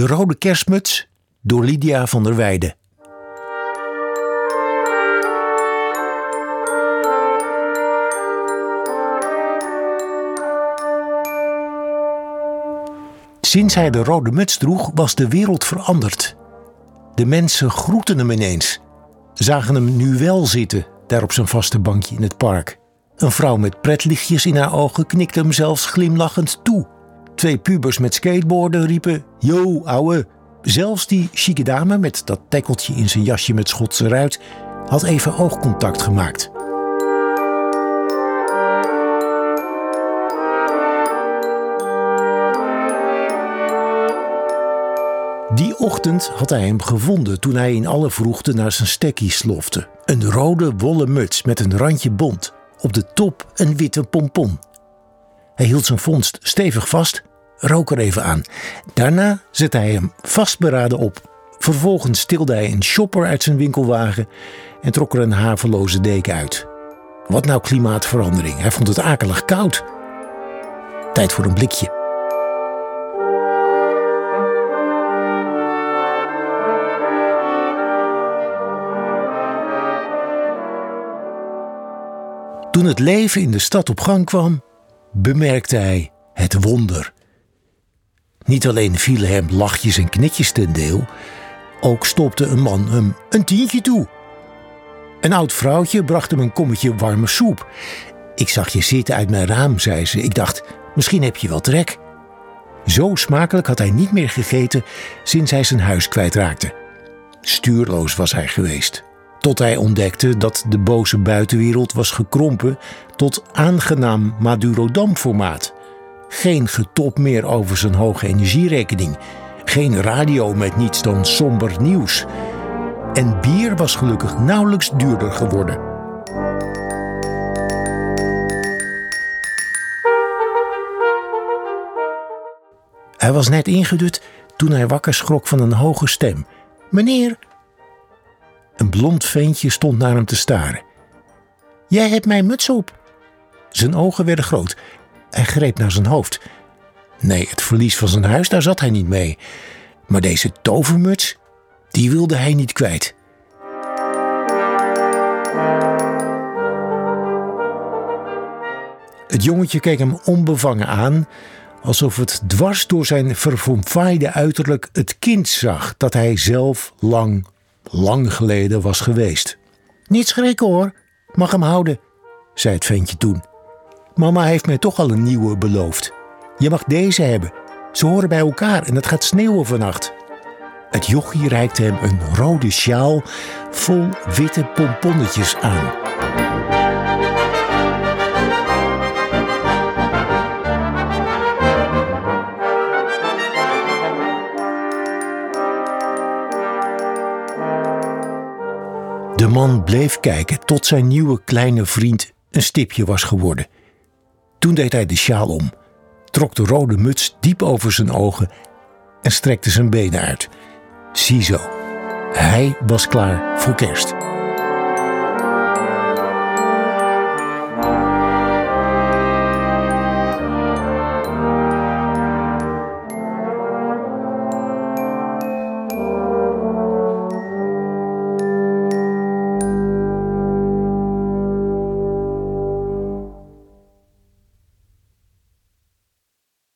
De Rode Kerstmuts door Lydia van der Weijden. Sinds hij de rode muts droeg, was de wereld veranderd. De mensen groeten hem ineens, zagen hem nu wel zitten, daar op zijn vaste bankje in het park. Een vrouw met pretlichtjes in haar ogen knikte hem zelfs glimlachend toe. Twee pubers met skateboarden riepen: Yo, ouwe. Zelfs die chique dame met dat tekkeltje in zijn jasje met Schotse ruit had even oogcontact gemaakt. Die ochtend had hij hem gevonden toen hij in alle vroegte naar zijn stekkie slofte. Een rode wollen muts met een randje bont. Op de top een witte pompon. Hij hield zijn vondst stevig vast, rook er even aan. Daarna zette hij hem vastberaden op. Vervolgens tilde hij een shopper uit zijn winkelwagen en trok er een haveloze deken uit. Wat nou klimaatverandering? Hij vond het akelig koud. Tijd voor een blikje. Toen het leven in de stad op gang kwam, bemerkte hij het wonder. Niet alleen vielen hem lachjes en knikjes ten deel, ook stopte een man hem een tientje toe. Een oud vrouwtje bracht hem een kommetje warme soep. Ik zag je zitten uit mijn raam, zei ze. Ik dacht, misschien heb je wel trek. Zo smakelijk had hij niet meer gegeten sinds hij zijn huis kwijtraakte. Stuurloos was hij geweest. Tot hij ontdekte dat de boze buitenwereld was gekrompen tot aangenaam Madurodam-formaat. Geen getop meer over zijn hoge energierekening. Geen radio met niets dan somber nieuws. En bier was gelukkig nauwelijks duurder geworden. Hij was net ingedut toen hij wakker schrok van een hoge stem. Meneer, een blond ventje stond naar hem te staren. Jij hebt mijn muts op. Zijn ogen werden groot. Hij greep naar zijn hoofd. Nee, het verlies van zijn huis, daar zat hij niet mee. Maar deze tovermuts, die wilde hij niet kwijt. Het jongetje keek hem onbevangen aan, alsof het dwars door zijn verfomfaaide uiterlijk het kind zag dat hij zelf lang lang geleden was geweest. Niet schrikken hoor, mag hem houden, zei het ventje toen. Mama heeft mij toch al een nieuwe beloofd. Je mag deze hebben. Ze horen bij elkaar en het gaat sneeuwen vannacht. Het jochie reikte hem een rode sjaal vol witte pomponnetjes aan. De man bleef kijken tot zijn nieuwe kleine vriend een stipje was geworden. Toen deed hij de sjaal om, trok de rode muts diep over zijn ogen en strekte zijn benen uit. Ziezo, hij was klaar voor kerst.